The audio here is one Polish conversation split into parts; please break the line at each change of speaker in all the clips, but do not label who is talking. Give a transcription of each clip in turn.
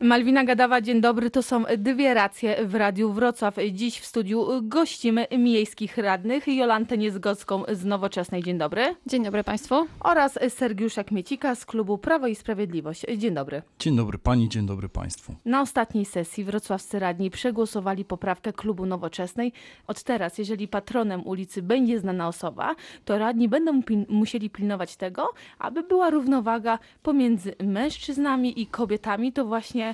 Malwina Gadawa, dzień dobry. To są dwie racje w Radiu Wrocław. Dziś w studiu gościmy miejskich radnych Jolantę Niezgodzką z Nowoczesnej. Dzień dobry.
Dzień dobry Państwu.
Oraz Sergiusza Kmiecika z klubu Prawo i Sprawiedliwość. Dzień dobry.
Dzień dobry Pani, dzień dobry Państwu.
Na ostatniej sesji wrocławscy radni przegłosowali poprawkę klubu Nowoczesnej. Od teraz, jeżeli patronem ulicy będzie znana osoba, to radni będą pil- musieli pilnować tego, aby była równowaga pomiędzy mężczyznami i kobietami. To właśnie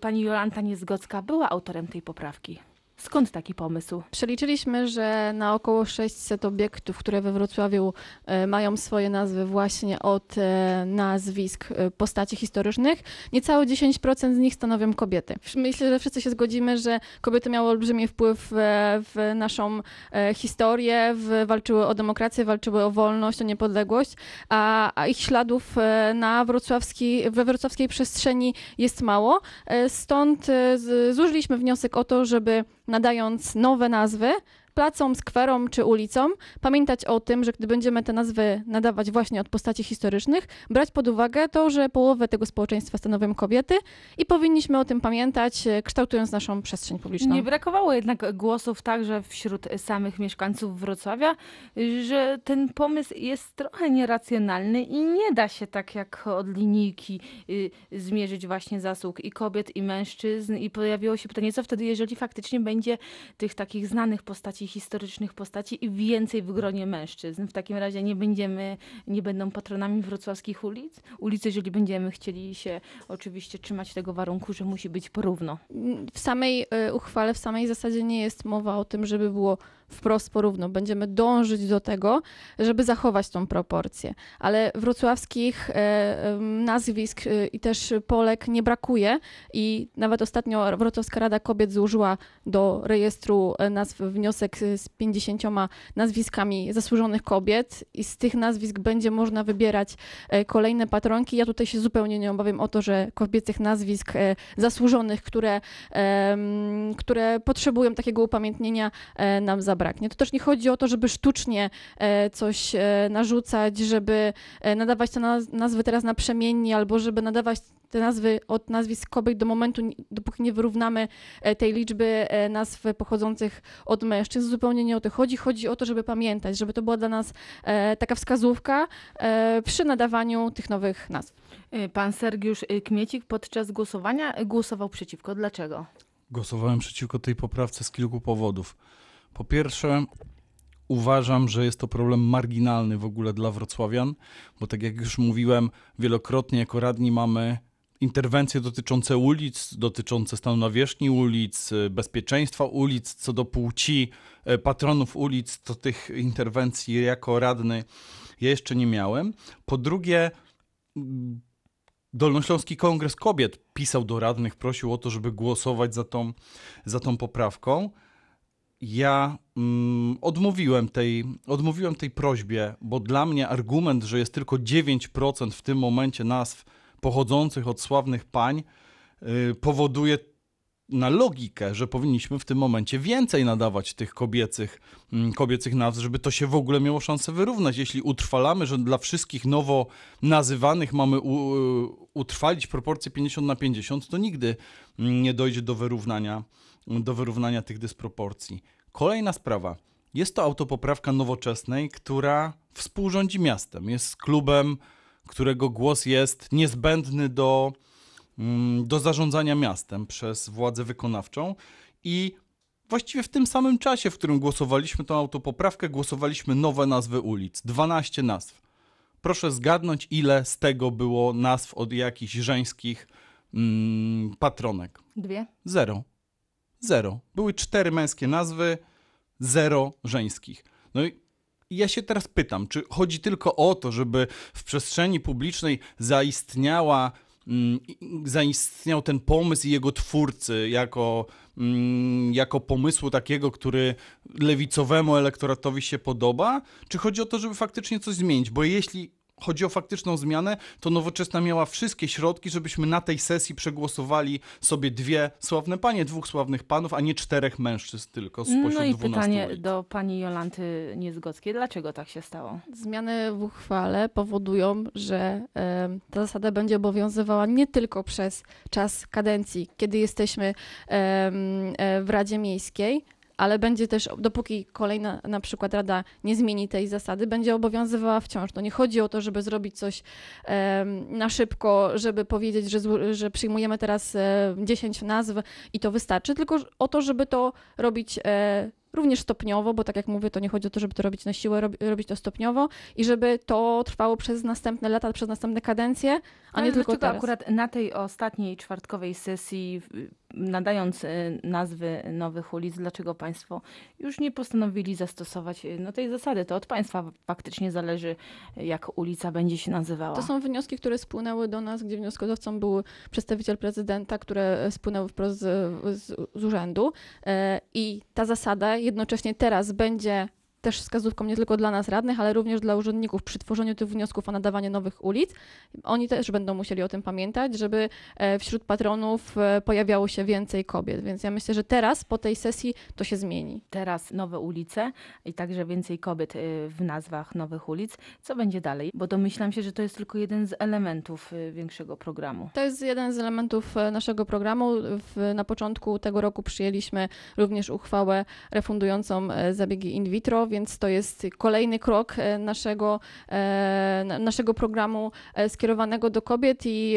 pani Jolanta Niezgocka była autorem tej poprawki. Skąd taki pomysł?
Przeliczyliśmy, że na około 600 obiektów, które we Wrocławiu e, mają swoje nazwy właśnie od e, nazwisk e, postaci historycznych, niecałe 10% z nich stanowią kobiety. Myślę, że wszyscy się zgodzimy, że kobiety miały olbrzymi wpływ w naszą historię, walczyły o demokrację, walczyły o wolność, o niepodległość, a, ich śladów na wrocławskiej, we wrocławskiej przestrzeni jest mało. Stąd złożyliśmy wniosek o to, żeby nadając nowe nazwy placom, skwerom czy ulicom, pamiętać o tym, że gdy będziemy te nazwy nadawać właśnie od postaci historycznych, brać pod uwagę to, że połowę tego społeczeństwa stanowią kobiety i powinniśmy o tym pamiętać, e, kształtując naszą przestrzeń publiczną.
Nie brakowało jednak głosów także wśród samych mieszkańców Wrocławia, że ten pomysł jest trochę nieracjonalny i nie da się tak jak od linijki y, zmierzyć właśnie zasług i kobiet, i mężczyzn. I pojawiło się pytanie, co wtedy, jeżeli faktycznie będzie tych takich znanych postaci, historycznych postaci i więcej w gronie mężczyzn. W takim razie nie będziemy, nie będą patronami wrocławskich ulic. Ulicy, jeżeli będziemy chcieli się oczywiście trzymać tego warunku, że musi być porówno.
w samej e, uchwale, w samej zasadzie nie jest mowa o tym, żeby było wprost porówno. Będziemy dążyć do tego, żeby zachować tą proporcję. Ale wrocławskich e, nazwisk e, i też Polek nie brakuje i nawet ostatnio Wrocławska Rada Kobiet złożyła do rejestru e, nazw wniosek z 50 nazwiskami zasłużonych kobiet i z tych nazwisk będzie można wybierać kolejne patronki. Ja tutaj się zupełnie nie obawiam o to, że kobiecych nazwisk zasłużonych, które, które potrzebują takiego upamiętnienia, nam zabraknie. To też nie chodzi o to, żeby sztucznie e, coś e, narzucać, żeby e, nadawać te naz- nazwy teraz naprzemiennie, albo żeby nadawać te nazwy od nazwisk kobiet do momentu, dopóki nie wyrównamy tej liczby nazw pochodzących od mężczyzn. Zupełnie nie o to chodzi. Chodzi o to, żeby pamiętać, żeby to była dla nas taka wskazówka przy nadawaniu tych nowych nazw.
Pan Sergiusz Kmiecik podczas głosowania głosował przeciwko. Dlaczego?
Głosowałem przeciwko tej poprawce z kilku powodów. Po pierwsze, uważam, że jest to problem marginalny w ogóle dla wrocławian, bo tak jak już mówiłem, wielokrotnie jako radni mamy interwencje dotyczące ulic, dotyczące stanu nawierzchni ulic, bezpieczeństwa ulic, co do płci y, patronów ulic, to tych interwencji jako radny ja jeszcze nie miałem. Po drugie, Dolnośląski Kongres Kobiet pisał do radnych, prosił o to, żeby głosować za tą, za tą poprawką. Ja mm, odmówiłem, tej, odmówiłem tej prośbie, bo dla mnie argument, że jest tylko 9% w tym momencie nazw pochodzących od sławnych pań, y, powoduje na logikę, że powinniśmy w tym momencie więcej nadawać tych kobiecych, mm, kobiecych nazw, żeby to się w ogóle miało szansę wyrównać. Jeśli utrwalamy, że dla wszystkich nowo nazywanych mamy u, utrwalić proporcję 50 na 50, to nigdy mm, nie dojdzie do wyrównania, do wyrównania tych dysproporcji. Kolejna sprawa. Jest to autopoprawka nowoczesnej, która współrządzi miastem. Jest klubem, którego głos jest niezbędny do, mm, do zarządzania miastem przez władzę wykonawczą i właściwie w tym samym czasie, w którym głosowaliśmy tą autopoprawkę, głosowaliśmy nowe nazwy ulic. 12 nazw. Proszę zgadnąć, ile z tego było nazw od jakichś żeńskich mm, patronek.
Dwie?
Zero. Zero. Były cztery męskie nazwy, zero żeńskich. No i ja się teraz pytam, czy chodzi tylko o to, żeby w przestrzeni publicznej zaistniała, mm, zaistniał ten pomysł i jego twórcy jako, mm, jako pomysłu takiego, który lewicowemu elektoratowi się podoba? Czy chodzi o to, żeby faktycznie coś zmienić? Bo jeśli chodzi o faktyczną zmianę, to Nowoczesna miała wszystkie środki, żebyśmy na tej sesji przegłosowali sobie dwie sławne panie, dwóch sławnych panów, a nie czterech mężczyzn tylko spośród
No i
12
pytanie
ulic.
do pani Jolanty Niezgockiej. Dlaczego tak się stało?
Zmiany w uchwale powodują, że em, ta zasada będzie obowiązywała nie tylko przez czas kadencji, kiedy jesteśmy em, e, w Radzie Miejskiej, ale będzie też, dopóki kolejna na przykład Rada nie zmieni tej zasady, będzie obowiązywała wciąż. To nie chodzi o to, żeby zrobić coś na szybko, żeby powiedzieć, że, że przyjmujemy teraz e, 10 nazw i to wystarczy, tylko o to, żeby to robić e, również stopniowo, bo tak jak mówię, to nie chodzi o to, żeby to robić na siłę, rob, robić to stopniowo i żeby to trwało przez następne lata, przez następne kadencje, a nie
Ale
tylko teraz.
akurat na tej ostatniej czwartkowej sesji, nadając y, nazwy nowych ulic, dlaczego państwo już nie postanowili zastosować y, no, tej zasady? To od państwa faktycznie zależy, jak ulica będzie się nazywała.
To są wnioski, które spłynęły do nas, gdzie wnioskodawcą był przedstawiciel prezydenta, które spłynęły wprost z, z, z urzędu. E, I ta zasada jednocześnie teraz będzie też wskazówką nie tylko dla nas radnych, ale również dla urzędników przy tworzeniu tych wniosków o nadawanie nowych ulic. Oni też będą musieli o tym pamiętać, żeby e, wśród patronów e, pojawiało się więcej kobiet. Więc ja myślę, że teraz po tej sesji to się zmieni.
Teraz nowe ulice i także więcej kobiet y, w nazwach nowych ulic. Co będzie dalej? Bo domyślam się, że to jest tylko jeden z elementów większego programu.
To jest jeden z elementów e, naszego programu. Na początku tego roku przyjęliśmy również uchwałę refundującą e, zabiegi in vitro, więc to jest kolejny krok e, naszego, e, na- naszego programu e, skierowanego do kobiet i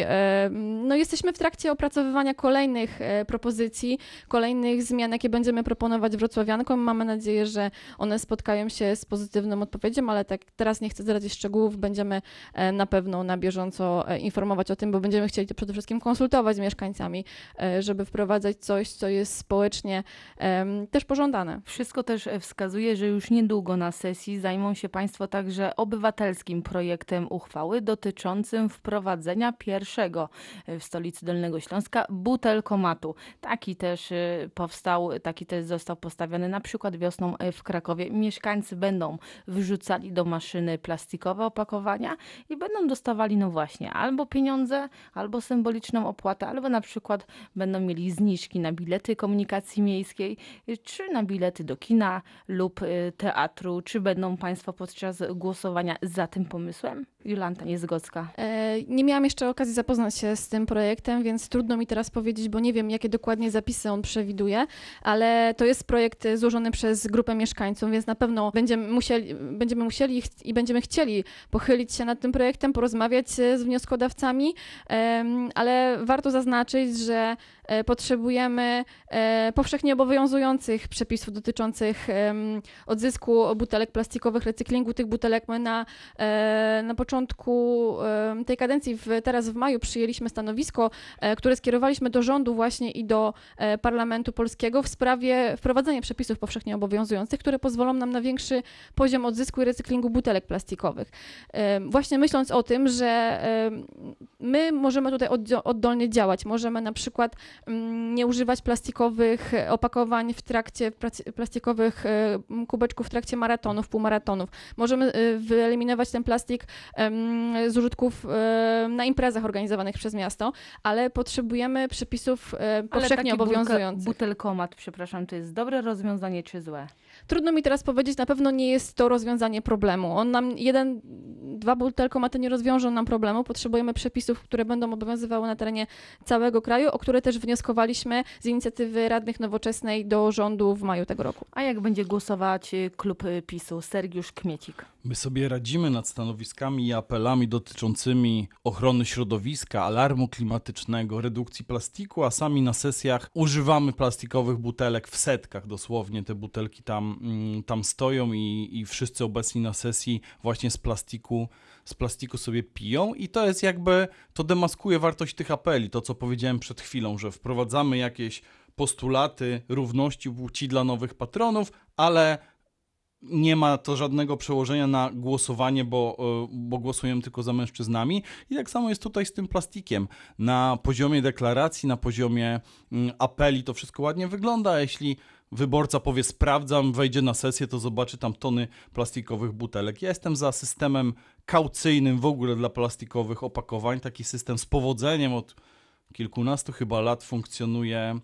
no, jesteśmy w trakcie opracowywania kolejnych propozycji, kolejnych zmian, jakie będziemy proponować wrocławiankom. Mamy nadzieję, że one spotkają się z pozytywną odpowiedzią, ale tak teraz nie chcę zdradzić szczegółów, będziemy na pewno na bieżąco informować o tym, bo będziemy chcieli to przede wszystkim konsultować z mieszkańcami, żeby wprowadzać coś, co jest społecznie też pożądane.
Wszystko też wskazuje, że już niedługo na sesji zajmą się Państwo także obywatelskim projektem uchwały dotyczącym wprowadzenia pierwszego w stolicy Dolnego Śląska butelkomatu. Taki też e, powstał, taki też został postawiony na przykład wiosną e, w Krakowie. Mieszkańcy będą wrzucali do maszyny plastikowe opakowania i będą dostawali, no właśnie, albo pieniądze, albo symboliczną opłatę, albo na przykład będą mieli zniżki na bilety komunikacji miejskiej, y, czy na bilety do kina lub y, teatru. Czy będą Państwo podczas głosowania za tym pomysłem? Jolanta Niezgocka.
E, Nie miałam jeszcze okazji zapoznać się z tym projektem, więc trudno mi teraz powiedzieć, bo nie wiem, jakie dokładnie zapisy on przewiduje, ale to jest projekt e, złożony przez grupę mieszkańców, więc na pewno będziemy musieli, będziemy musieli i będziemy chcieli pochylić się nad tym projektem, porozmawiać e, z wnioskodawcami, em, ale warto zaznaczyć, że e, potrzebujemy e, powszechnie obowiązujących przepisów dotyczących em, butelek plastikowych, recyklingu tych butelek. My na, e, na początku em, tej kadencji, w, teraz w maju, przyjęliśmy stanowisko, e, które skierowaliśmy do rządu właśnie i do e, Parlamentu Polskiego w sprawie wprowadzenia przepisów powszechnie obowiązujących, które pozwolą nam na większy poziom odzysku i recyklingu butelek plastikowych. Właśnie myśląc o tym, że my możemy tutaj oddolnie działać, możemy na przykład mm, nie używać plastikowych e, opakowań w trakcie, plastikowych e, kubeczków w trakcie maratonów, półmaratonów. Możemy e, wyeliminować ten plastik z użytków na imprezach organizowanych przez miasto, ale potrzebujemy przepisów powszechnie
taki bulka-
obowiązujących.
butelkomat, przepraszam, to jest dobre rozwiązanie czy złe?
Trudno mi teraz powiedzieć, na pewno nie jest to rozwiązanie problemu. On nam jeden, dwa butelkomaty nie rozwiążą nam problemu. Potrzebujemy przepisów, które będą obowiązywały na terenie całego kraju, o które też wnioskowaliśmy z inicjatywy radnych nowoczesnej do rządu w maju tego roku.
A jak będzie głosować y, klub y, PiSu? Sergiusz Kmiecik.
My sobie radzimy nad stanowiskami i apelami dotyczącymi ochrony środowiska, alarmu klimatycznego, redukcji plastiku, a sami na sesjach używamy plastikowych butelek w setkach dosłownie. Te butelki tam, mm, tam stoją i, i wszyscy obecni na sesji właśnie z plastiku, z plastiku sobie piją i to jest jakby, to demaskuje wartość tych apeli, to co powiedziałem przed chwilą, że wprowadzamy jakieś postulaty równości płci dla nowych patronów, ale nie ma to żadnego przełożenia na głosowanie, bo, e, bo głosujemy tylko za mężczyznami. I tak samo jest tutaj z tym plastikiem. Na poziomie deklaracji, na poziomie mm, apeli to wszystko ładnie wygląda. Jeśli wyborca powie sprawdzam, wejdzie na sesję, to zobaczy tam tony plastikowych butelek. Ja jestem za systemem kaucyjnym w ogóle dla plastikowych opakowań. Taki system z powodzeniem od kilkunastu chyba lat funkcjonuje,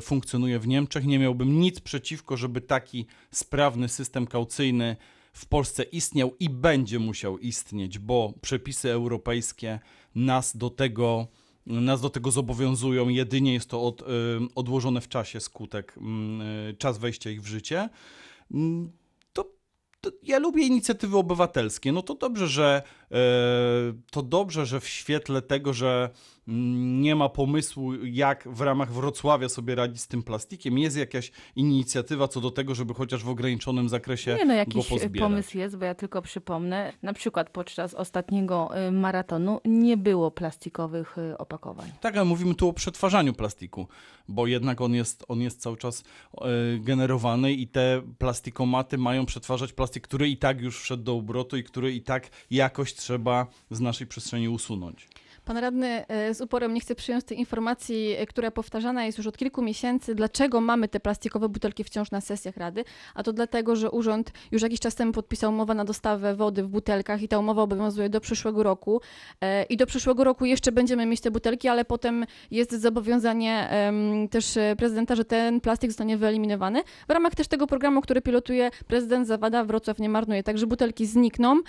funkcjonuje w Niemczech. Nie miałbym nic przeciwko, żeby taki sprawny system kaucyjny w Polsce istniał i będzie musiał istnieć, bo przepisy europejskie nas do tego, nas do tego zobowiązują. Jedynie jest to od, y, odłożone w czasie skutek, y, czas wejścia ich w życie. Mm, To, ja lubię inicjatywy obywatelskie. No to dobrze, że e, to dobrze, że w świetle tego, że nie ma pomysłu, jak w ramach Wrocławia sobie radzić z tym plastikiem, jest jakaś inicjatywa co do tego, żeby chociaż w ograniczonym zakresie
Nie no, jakiś pomysł jest, bo ja tylko przypomnę, na przykład podczas ostatniego y, maratonu nie było plastikowych y, opakowań.
Tak, ale mówimy tu o przetwarzaniu plastiku, bo jednak on jest, on jest cały czas e, generowany i te plastikomaty mają przetwarzać plastik, który i tak już wszedł do obrotu i który i tak jakoś trzeba z naszej przestrzeni usunąć.
Pan radny e, z uporem nie chce przyjąć tej informacji, e, która powtarzana jest już od kilku miesięcy, dlaczego mamy te plastikowe butelki wciąż na sesjach Rady, a to dlatego, że urząd już jakiś czas temu podpisał umowę na dostawę wody w butelkach i ta umowa obowiązuje do przyszłego roku. E, i do przyszłego roku jeszcze będziemy mieć te butelki, ale potem jest zobowiązanie też prezydenta, że ten plastik zostanie wyeliminowany. W ramach też tego programu, który pilotuje prezydent Zawada, Wrocław nie marnuje, także butelki znikną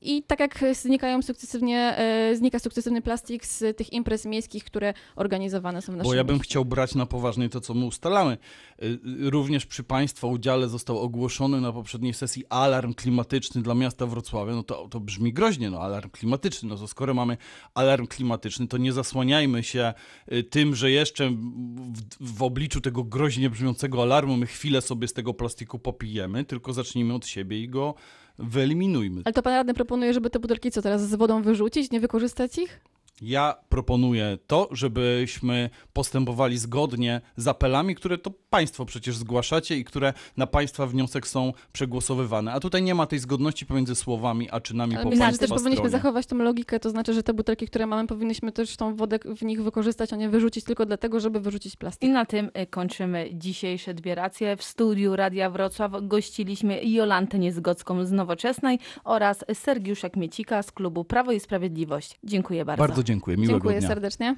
i tak jak znikają sukcesywnie, e, znika sukcesywny plastik z tych imprez miejskich, które organizowane są w naszym
Bo ja bym
mieście.
chciał brać na poważnie to, co my ustalamy. Y, y, Również przy Państwa udziale został ogłoszony na poprzedniej sesji alarm klimatyczny dla miasta Wrocławia. No to, to brzmi groźnie, no alarm klimatyczny. No to skoro mamy alarm klimatyczny, to nie zasłaniajmy się y, tym, że jeszcze w, w obliczu tego groźnie brzmiącego alarmu my chwilę sobie z tego plastiku popijemy, tylko zacznijmy od siebie i go wyeliminujmy.
Ale to pan radny proponuje, żeby te butelki co teraz z wodą wyrzucić, nie wykorzystać ich?
Ja proponuję to, żebyśmy postępowali zgodnie z apelami, które to Państwo przecież zgłaszacie i które na Państwa wniosek są przegłosowywane. A tutaj nie ma tej zgodności pomiędzy słowami a czynami
Ale
po
myślę,
Państwa
też powinniśmy
stronie.
zachować tą logikę, to znaczy, że te butelki, które mamy, powinniśmy też tą wodę w nich wykorzystać, a nie wyrzucić tylko dlatego, żeby wyrzucić plastik.
I na tym y, kończymy dzisiejsze Dbieracje. W studiu Radia Wrocław gościliśmy Jolantę Niezgodzką z Nowoczesnej oraz Sergiusza Kmiecika z klubu Prawo i Sprawiedliwość. Dziękuję bardzo.
Bardzo dziękuję. Miłego
Dziękuję
dnia.
serdecznie.